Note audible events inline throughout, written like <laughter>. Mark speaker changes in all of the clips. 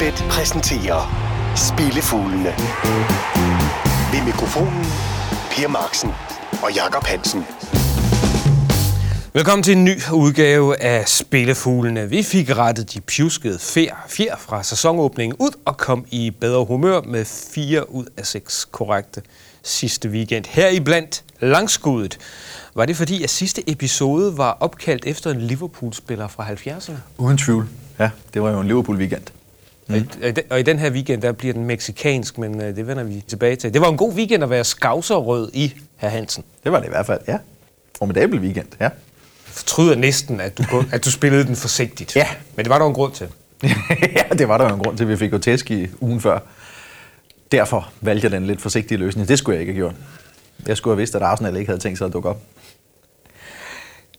Speaker 1: Unibet præsenterer Spillefuglene. Ved mikrofonen Per Marksen og Jakob Hansen.
Speaker 2: Velkommen til en ny udgave af Spillefuglene. Vi fik rettet de pjuskede fjer, fjer fra sæsonåbningen ud og kom i bedre humør med fire ud af seks korrekte sidste weekend. Her i blandt langskuddet. Var det fordi, at sidste episode var opkaldt efter en Liverpool-spiller fra 70'erne?
Speaker 3: Uden tvivl. Ja, det var jo en Liverpool-weekend.
Speaker 2: Mm. Og, i, og i den her weekend, der bliver den meksikansk, men øh, det vender vi tilbage til. Det var en god weekend at være skavserrød i, herr Hansen.
Speaker 3: Det var det i hvert fald, ja. Formidabel weekend, ja.
Speaker 2: Jeg fortryder næsten, at du, at du spillede den forsigtigt.
Speaker 3: Ja.
Speaker 2: Men det var der en grund til. <laughs>
Speaker 3: ja, det var der en grund til, at vi fik jo tæsk i ugen før. Derfor valgte jeg den lidt forsigtige løsning. Det skulle jeg ikke have gjort. Jeg skulle have vidst, at Arsenal ikke havde tænkt sig at dukke op.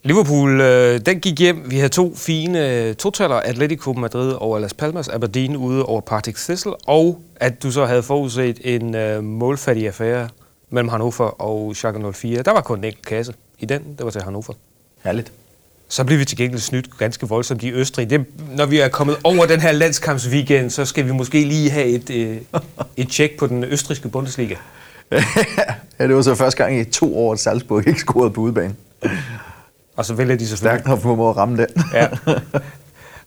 Speaker 2: Liverpool, øh, den gik hjem. Vi havde to fine øh, totaler. Atletico Madrid over Las Palmas, Aberdeen ude over Partick Thistle, og at du så havde forudset en øh, målfattig affære mellem Hannover og Schalke 04. Der var kun en enkelt kasse i den. Det var til Hannover.
Speaker 3: Herligt.
Speaker 2: Så bliver vi til gengæld snydt ganske voldsomt i Østrig. Det, når vi er kommet over den her landskampsweekend, så skal vi måske lige have et, øh, et tjek på den østriske Bundesliga. <laughs>
Speaker 3: ja, det var så første gang i to år, at Salzburg ikke scorede på udebane.
Speaker 2: Og så vælger de selvfølgelig...
Speaker 3: Stærkt nok for at ramme den.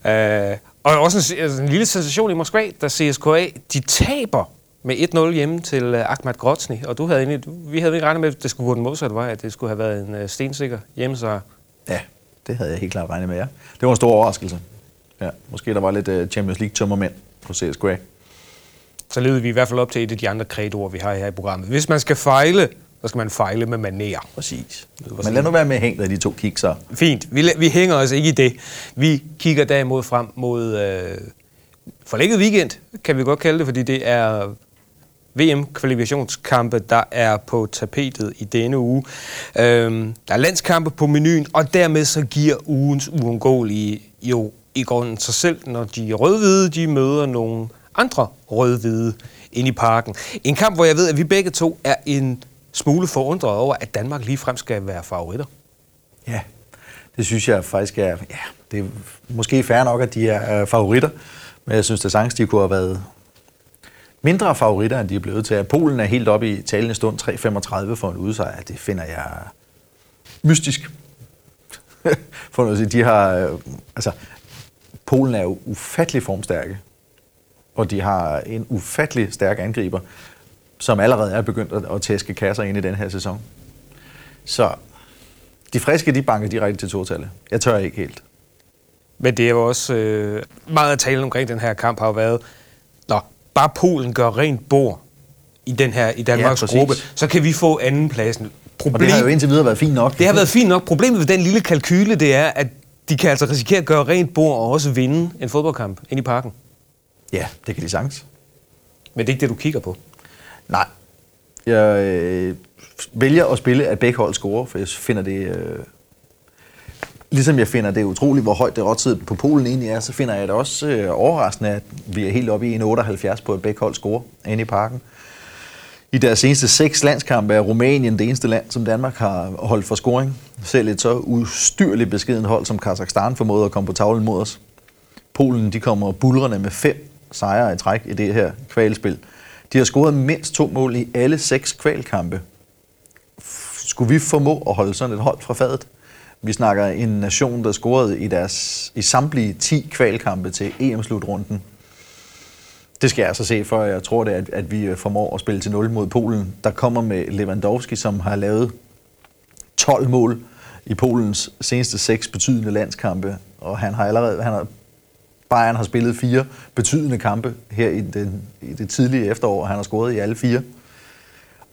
Speaker 2: ja. Uh, og også en, altså en lille sensation i Moskva, da CSKA, de taber med 1-0 hjemme til uh, Ahmad Grozny. Og du havde egentlig, vi havde ikke regnet med, at det skulle gå den modsatte vej, at det skulle have været en uh, stensikker hjemmesejr.
Speaker 3: Ja, det havde jeg helt klart regnet med, ja. Det var en stor overraskelse. Ja, måske der var lidt uh, Champions League tømmermænd på CSKA.
Speaker 2: Så levede vi i hvert fald op til et af de andre kredoer, vi har her i programmet. Hvis man skal fejle, så skal man fejle med maner.
Speaker 3: Præcis. Men lad nu være med at hænge de to kigger.
Speaker 2: Fint. Vi, vi hænger os ikke i det. Vi kigger derimod frem mod øh, forlænget weekend, kan vi godt kalde det, fordi det er VM-kvalifikationskampe, der er på tapetet i denne uge. Øhm, der er landskampe på menuen, og dermed så giver ugens uundgåelige jo i grunden sig selv, når de rødhvide de møder nogle andre rødhvide ind i parken. En kamp, hvor jeg ved, at vi begge to er en smule forundret over, at Danmark ligefrem skal være favoritter.
Speaker 3: Ja, det synes jeg faktisk er... Ja, det er måske fair nok, at de er favoritter, men jeg synes, at sagtens de kunne have været mindre favoritter, end de er blevet til. Polen er helt oppe i talende stund 3.35 for en udsejr. Det finder jeg mystisk. <laughs> for at sige, de har... Øh, altså, Polen er jo ufattelig formstærke, og de har en ufattelig stærk angriber, som allerede er begyndt at, tæske kasser ind i den her sæson. Så de friske, de banker direkte til totallet. Jeg tør ikke helt.
Speaker 2: Men det er jo også øh, meget at tale omkring den her kamp har jo været, når bare Polen gør rent bord i den her i Danmarks ja, gruppe, så kan vi få andenpladsen.
Speaker 3: Problem, og det har jo indtil videre været fint nok.
Speaker 2: Det har været fint nok. Problemet ved den lille kalkyle, det er, at de kan altså risikere at gøre rent bord og også vinde en fodboldkamp ind i parken.
Speaker 3: Ja, det kan de sagtens.
Speaker 2: Men det er ikke det, du kigger på?
Speaker 3: Nej. Jeg øh, vælger at spille, at begge hold scorer, for jeg finder det... Øh, ligesom jeg finder det utroligt, hvor højt det rådtid på Polen egentlig er, så finder jeg det også øh, overraskende, at vi er helt oppe i en 78 på, at begge hold scorer inde i parken. I deres seneste seks landskampe er Rumænien det eneste land, som Danmark har holdt for scoring. Selv et så ustyrligt beskeden hold som Kazakhstan formåede at komme på tavlen mod os. Polen de kommer bulrende med fem sejre i træk i det her kvalspil. De har scoret mindst to mål i alle seks kvalkampe. Skulle vi formå at holde sådan et hold fra fadet? Vi snakker en nation, der scorede i, deres, i samtlige 10 kvalkampe til EM-slutrunden. Det skal jeg altså se, for jeg tror det, at, at vi øh, formår at spille til 0 mod Polen. Der kommer med Lewandowski, som har lavet 12 mål i Polens seneste seks betydende landskampe, og han har allerede han har Bayern har spillet fire betydende kampe her i, den, i det tidlige efterår, og han har scoret i alle fire.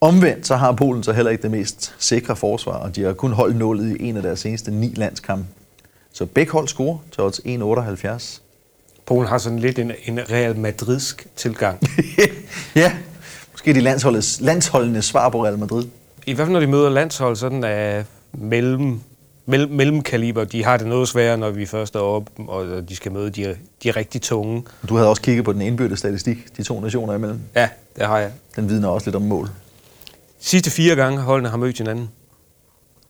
Speaker 3: Omvendt så har Polen så heller ikke det mest sikre forsvar, og de har kun holdt nålet i en af deres seneste ni landskampe. Så begge hold scorer til odds 1,78.
Speaker 2: Polen har sådan lidt en, en Real Madridsk tilgang. <laughs>
Speaker 3: ja, måske de landsholdets, landsholdenes svar på Real Madrid.
Speaker 2: I hvert fald når de møder landshold sådan af mellem mell- mellemkaliber, de har det noget sværere, når vi først er oppe, og de skal møde de, de rigtig tunge.
Speaker 3: Du havde også kigget på den indbyrde statistik, de to nationer imellem.
Speaker 2: Ja, det har jeg.
Speaker 3: Den vidner også lidt om mål.
Speaker 2: Sidste fire gange holdene har mødt hinanden,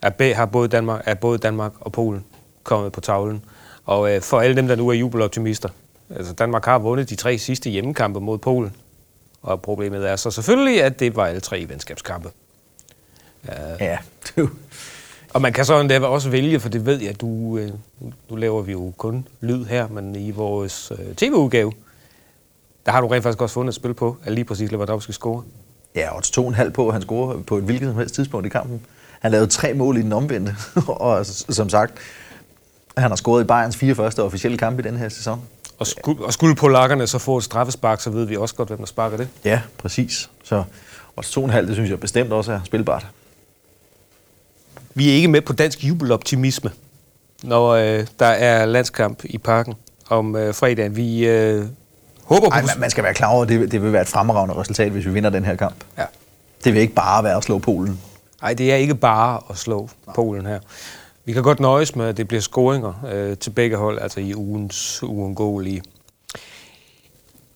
Speaker 2: er, har både Danmark, er både Danmark og Polen kommet på tavlen. Og øh, for alle dem, der nu er jubeloptimister, Altså, Danmark har vundet de tre sidste hjemmekampe mod Polen. Og problemet er så selvfølgelig, at det var alle tre venskabskampe.
Speaker 3: Ja, <laughs>
Speaker 2: Og man kan så endda også vælge, for det ved jeg, du, øh, nu laver vi jo kun lyd her, men i vores øh, tv-udgave, der har du rent faktisk også fundet et spil på, at lige præcis Lewandowski score.
Speaker 3: Ja, og to en halv på, han scorer på et hvilket som helst tidspunkt i kampen. Han lavede tre mål i den omvendte, <laughs> og som sagt, han har scoret i Bayerns fire første officielle kampe i den her sæson.
Speaker 2: Og, skulle, og skulle polakkerne så få et straffespark, så ved vi også godt, hvem der sparker det.
Speaker 3: Ja, præcis. Så og to en halv, det synes jeg bestemt også er spilbart.
Speaker 2: Vi er ikke med på dansk jubeloptimisme, når øh, der er landskamp i parken om øh, fredagen. Vi øh, håber på...
Speaker 3: Ej, man- skal være klar over, at det, det vil være et fremragende resultat, hvis vi vinder den her kamp.
Speaker 2: Ja.
Speaker 3: Det vil ikke bare være at slå Polen.
Speaker 2: Nej, det er ikke bare at slå Polen her. Vi kan godt nøjes med, at det bliver scoringer øh, til begge hold, altså i ugens uundgåelige.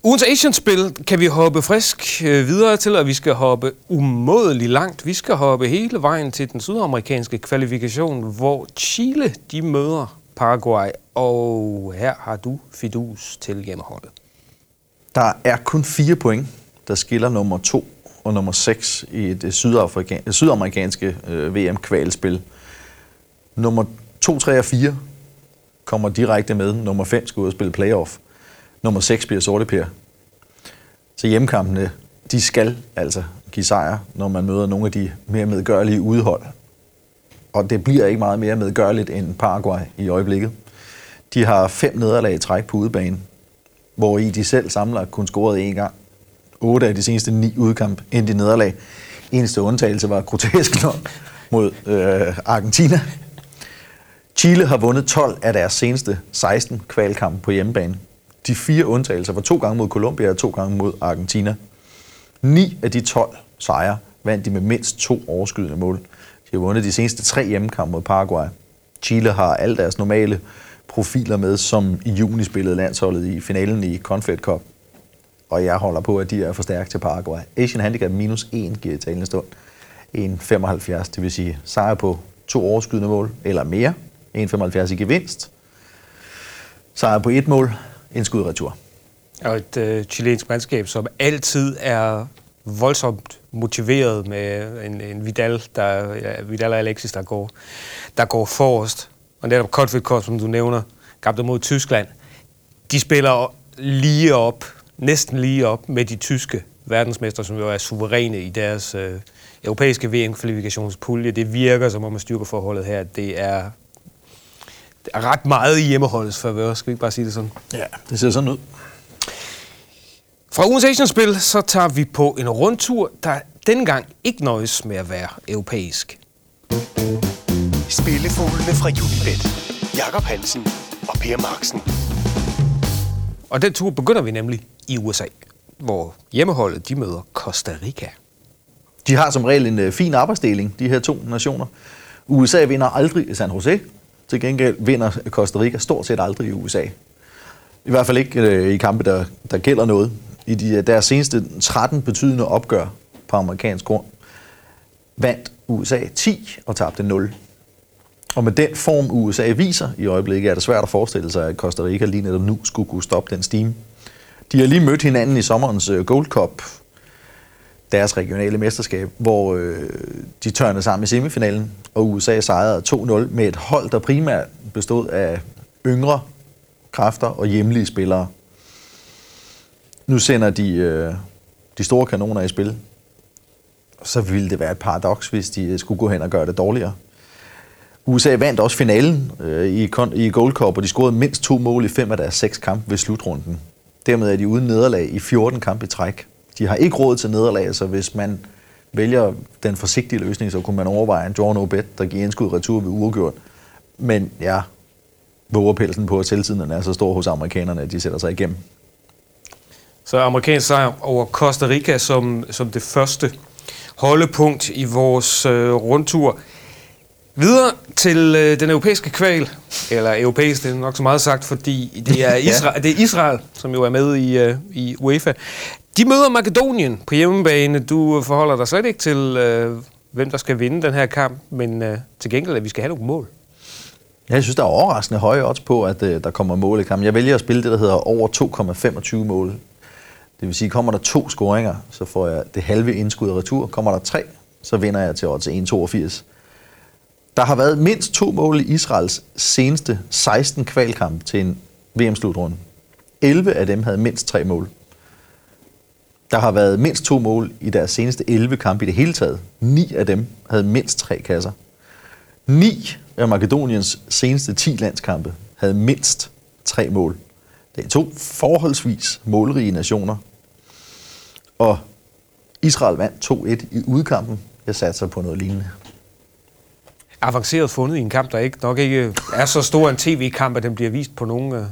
Speaker 2: Ugens Asian-spil kan vi hoppe frisk øh, videre til, og vi skal hoppe umådeligt langt. Vi skal hoppe hele vejen til den sydamerikanske kvalifikation, hvor Chile de møder Paraguay, og her har du fidus til hjemmeholdet.
Speaker 3: Der er kun fire point, der skiller nummer to og nummer 6 i det øh, sydafrika- øh, sydamerikanske øh, VM-kvalspil. Nummer 2, 3 og 4 kommer direkte med. Nummer 5 skal ud og spille playoff. Nummer 6 bliver sorte per. Så hjemmekampene, de skal altså give sejr, når man møder nogle af de mere medgørlige udhold. Og det bliver ikke meget mere medgørligt end Paraguay i øjeblikket. De har fem nederlag i træk på udebane, hvor i de selv samler kun scoret én gang. 8 af de seneste ni udkamp endte i nederlag. Eneste undtagelse var grotesk nok mod øh, Argentina. Chile har vundet 12 af deres seneste 16 kvalkampe på hjemmebane. De fire undtagelser var to gange mod Colombia og to gange mod Argentina. Ni af de 12 sejre vandt de med mindst to overskydende mål. De har vundet de seneste tre hjemmekampe mod Paraguay. Chile har alle deres normale profiler med, som i juni spillede landsholdet i finalen i Confed Cup. Og jeg holder på, at de er for stærke til Paraguay. Asian Handicap minus 1 giver i talende stund 1,75, det vil sige sejr på to overskydende mål eller mere. 1,75 i gevinst. Sejr på et mål, en skudretur.
Speaker 2: Og et øh, chilensk mandskab, som altid er voldsomt motiveret med en, en Vidal, der, ja, Vidal og Alexis, der går, der går forrest. Og netop Confed Cup, som du nævner, kampen mod Tyskland, de spiller lige op, næsten lige op med de tyske verdensmester, som jo er suveræne i deres øh, europæiske VM-kvalifikationspulje. Det virker som om, at styrkeforholdet her, det er, er ret meget i hjemmeholdets favør. Skal vi ikke bare sige det sådan?
Speaker 3: Ja, det ser sådan ud.
Speaker 2: Fra ugens Asian-spil, så tager vi på en rundtur, der dengang ikke nøjes med at være europæisk.
Speaker 1: Spillefuglene fra Unibet. Jakob Hansen og Per Marksen.
Speaker 2: Og den tur begynder vi nemlig i USA, hvor hjemmeholdet de møder Costa Rica.
Speaker 3: De har som regel en øh, fin arbejdsdeling, de her to nationer. USA vinder aldrig i San Jose. Til gengæld vinder Costa Rica stort set aldrig i USA. I hvert fald ikke øh, i kampe, der, der gælder noget. I de, øh, deres seneste 13 betydende opgør på amerikansk grund, vandt USA 10 og tabte 0. Og med den form, USA viser i øjeblikket, er det svært at forestille sig, at Costa Rica lige netop nu skulle kunne stoppe den stime. De har lige mødt hinanden i sommerens øh, Gold Cup, deres regionale mesterskab, hvor øh, de tørnede sammen i semifinalen, og USA sejrede 2-0 med et hold, der primært bestod af yngre kræfter og hjemlige spillere. Nu sender de øh, de store kanoner i spil. Så ville det være et paradoks, hvis de øh, skulle gå hen og gøre det dårligere. USA vandt også finalen øh, i, i Gold Cup, og de scorede mindst to mål i fem af deres seks kampe ved slutrunden. Dermed er de uden nederlag i 14 kampe i træk. De har ikke råd til nederlag, så hvis man vælger den forsigtige løsning, så kunne man overveje en draw no bet, der giver indskud retur ved uafgjort. Men ja, vågerpelsen på, at selvtiden er så stor hos amerikanerne, at de sætter sig igennem.
Speaker 2: Så amerikansk sejr over Costa Rica som, som det første holdepunkt i vores øh, rundtur. Videre til øh, den europæiske kval, eller europæisk, det er nok så meget sagt, fordi det er <laughs> Israel, det er Israel som jo er med i, øh, i UEFA. De møder Makedonien på hjemmebane. Du forholder dig slet ikke til, øh, hvem der skal vinde den her kamp, men øh, til gengæld, at vi skal have nogle mål.
Speaker 3: Jeg synes, der er overraskende høje odds på, at øh, der kommer mål i kampen. Jeg vælger at spille det, der hedder over 2,25 mål. Det vil sige, kommer der to scoringer, så får jeg det halve indskud og retur. Kommer der tre, så vinder jeg til odds 1,82. Der har været mindst to mål i Israels seneste 16 kvalkamp til en VM-slutrunde. 11 af dem havde mindst tre mål. Der har været mindst to mål i deres seneste 11 kampe i det hele taget. Ni af dem havde mindst tre kasser. Ni af Makedoniens seneste 10 landskampe havde mindst tre mål. Det er to forholdsvis målrige nationer. Og Israel vandt 2-1 i udkampen. Jeg satte sig på noget lignende.
Speaker 2: Avanceret fundet i en kamp, der ikke nok ikke er så stor en tv-kamp, at den bliver vist på nogle øh,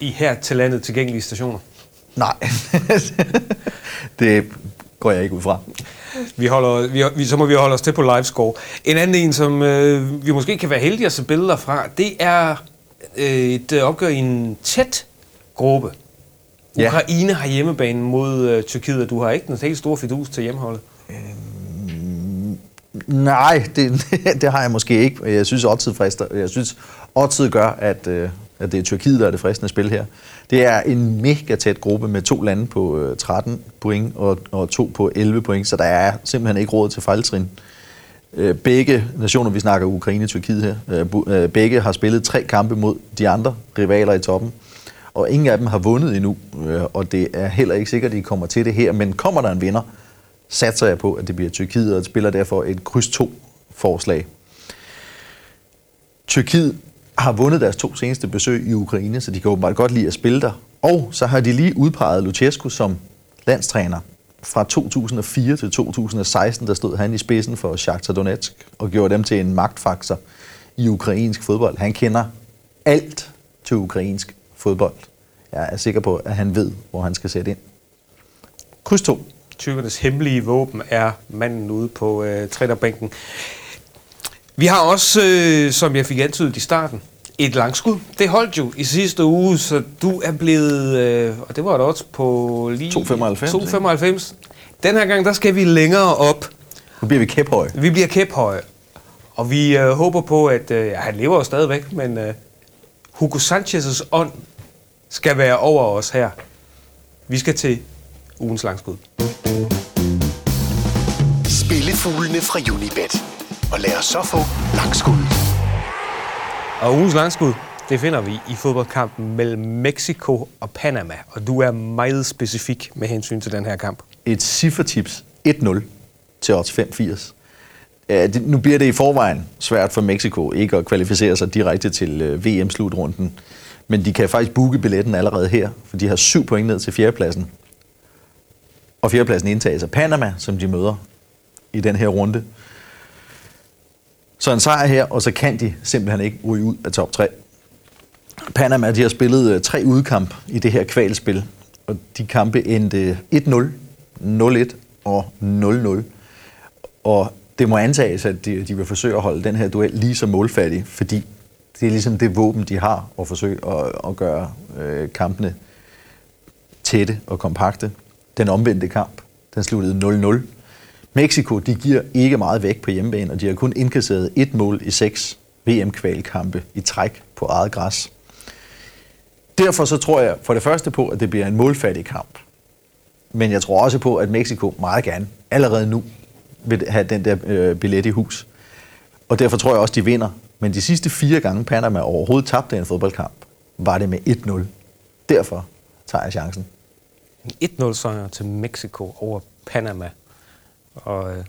Speaker 2: i her til landet tilgængelige stationer.
Speaker 3: Nej, <laughs> det går jeg ikke ud fra.
Speaker 2: Vi holder, vi, vi, så må vi holde os til på livescore. En anden en, som øh, vi måske kan være heldige at se billeder fra, det er øh, et opgør i en tæt gruppe.
Speaker 3: Ja.
Speaker 2: Ukraine har hjemmebanen mod øh, Tyrkiet, og du har ikke den helt store fidus til hjemmeholdet.
Speaker 3: Nej, det, <laughs> det har jeg måske ikke. Jeg synes, oddset frister. Jeg synes, oddset gør, at, øh, at det er Tyrkiet, der er det fristende spil her. Det er en mega tæt gruppe med to lande på øh, 13 point og, og to på 11 point, så der er simpelthen ikke råd til fejltrin. Øh, begge nationer, vi snakker Ukraine og Tyrkiet her, øh, begge har spillet tre kampe mod de andre rivaler i toppen, og ingen af dem har vundet endnu, og det er heller ikke sikkert, at de kommer til det her, men kommer der en vinder, satser jeg på, at det bliver Tyrkiet, og spiller derfor et kryds 2 forslag. Tyrkiet har vundet deres to seneste besøg i Ukraine, så de kan åbenbart godt lide at spille der. Og så har de lige udpeget Luchescu som landstræner. Fra 2004 til 2016, der stod han i spidsen for Shakhtar Donetsk og gjorde dem til en magtfaktor i ukrainsk fodbold. Han kender alt til ukrainsk fodbold. Jeg er sikker på, at han ved, hvor han skal sætte ind. Kryds 2.
Speaker 2: Tyrkernes hemmelige våben er manden ude på øh, trænerbænken. Vi har også, øh, som jeg fik antydet i starten, et langskud. Det holdt jo i sidste uge, så du er blevet, øh, og det var et odds på lige...
Speaker 3: 2,95,
Speaker 2: 2,95. Den her gang, der skal vi længere op.
Speaker 3: Nu bliver vi kæphøje.
Speaker 2: Vi bliver kæphøje. Og vi øh, håber på, at øh, ja, han lever jo stadigvæk, men øh, Hugo Sanchez' ånd skal være over os her. Vi skal til ugens langskud.
Speaker 1: Spillefuglene fra Unibet. Og lad os så få langskud.
Speaker 2: Og ugens langskud, det finder vi i fodboldkampen mellem Mexico og Panama. Og du er meget specifik med hensyn til den her kamp.
Speaker 3: et ciffertips 1-0 til odds 85. Nu bliver det i forvejen svært for Mexico ikke at kvalificere sig direkte til øh, VM-slutrunden. Men de kan faktisk booke billetten allerede her, for de har syv point ned til fjerdepladsen. Og fjerdepladsen indtages af Panama, som de møder i den her runde. Så en sejr her, og så kan de simpelthen ikke ryge ud af top 3. Panama de har spillet øh, tre udkamp i det her kvalspil, og de kampe endte 1-0, 0-1 og 0-0. Og det må antages, at de, de vil forsøge at holde den her duel lige så målfattig, fordi det er ligesom det våben, de har at forsøge at, at gøre øh, kampene tætte og kompakte. Den omvendte kamp, den sluttede 0-0. Mexico, de giver ikke meget væk på hjemmebane, og de har kun indkasseret et mål i seks VM-kvalkampe i træk på eget græs. Derfor så tror jeg for det første på, at det bliver en målfattig kamp. Men jeg tror også på, at Mexico meget gerne allerede nu vil have den der øh, billet i hus. Og derfor tror jeg også, de vinder. Men de sidste fire gange Panama overhovedet tabte en fodboldkamp, var det med 1-0. Derfor tager jeg chancen.
Speaker 2: En 1-0 sejr til Mexico over Panama. Og øh,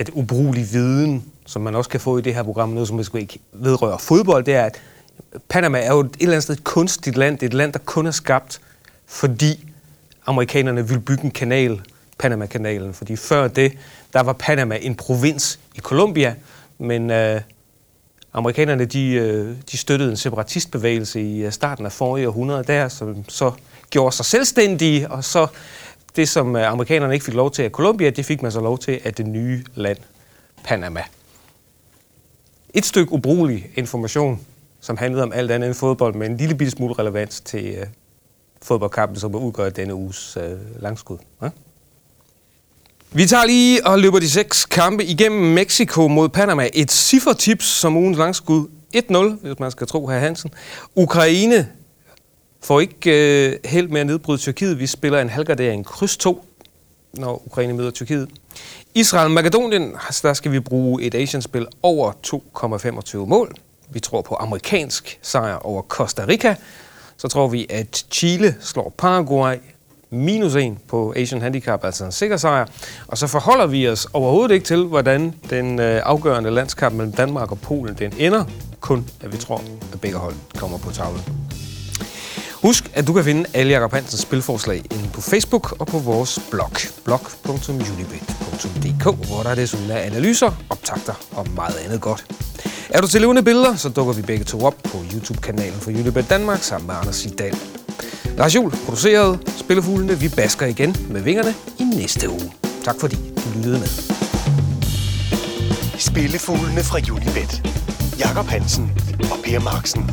Speaker 2: et ubrugeligt viden, som man også kan få i det her program, noget som måske ikke vedrører fodbold, det er, at Panama er jo et eller andet sted et kunstigt land. Det er et land, der kun er skabt, fordi amerikanerne ville bygge en kanal, Panama-kanalen. Fordi før det, der var Panama en provins i Colombia, men øh, amerikanerne de, øh, de støttede en separatistbevægelse i øh, starten af forrige århundrede der, som så gjorde sig selvstændige, og så det, som øh, amerikanerne ikke fik lov til af Colombia, det fik man så lov til af det nye land, Panama. Et stykke ubrugelig information, som handlede om alt andet end fodbold, med en lille bitte smule relevans til øh, fodboldkampen, som udgør denne uges øh, langskud. Ja? Vi tager lige og løber de seks kampe igennem Mexico mod Panama. Et siffertips som ugens langskud 1-0, hvis man skal tro herr Hansen. Ukraine får ikke øh, held med at nedbryde Tyrkiet. Vi spiller en halvgardering kryds 2, når Ukraine møder Tyrkiet. Israel-Makedonien, der skal vi bruge et Asian-spil over 2,25 mål. Vi tror på amerikansk sejr over Costa Rica. Så tror vi, at Chile slår Paraguay minus 1 på Asian Handicap, altså en sikker sejr. Og så forholder vi os overhovedet ikke til, hvordan den øh, afgørende landskamp mellem Danmark og Polen den ender. Kun at vi tror, at begge hold kommer på tavlen. Husk, at du kan finde alle Jacob Hansens spilforslag inde på Facebook og på vores blog, blog.unibet.dk, hvor der er desuden er analyser, optagter og meget andet godt. Er du til levende billeder, så dukker vi begge to op på YouTube-kanalen for Unibet Danmark sammen med Anders Sidal. Lars Juhl producerede Spillefuglene. Vi basker igen med vingerne i næste uge. Tak fordi du lyttede med.
Speaker 1: Spillefuglene fra Unibet. Jakob Hansen og Per Marksen.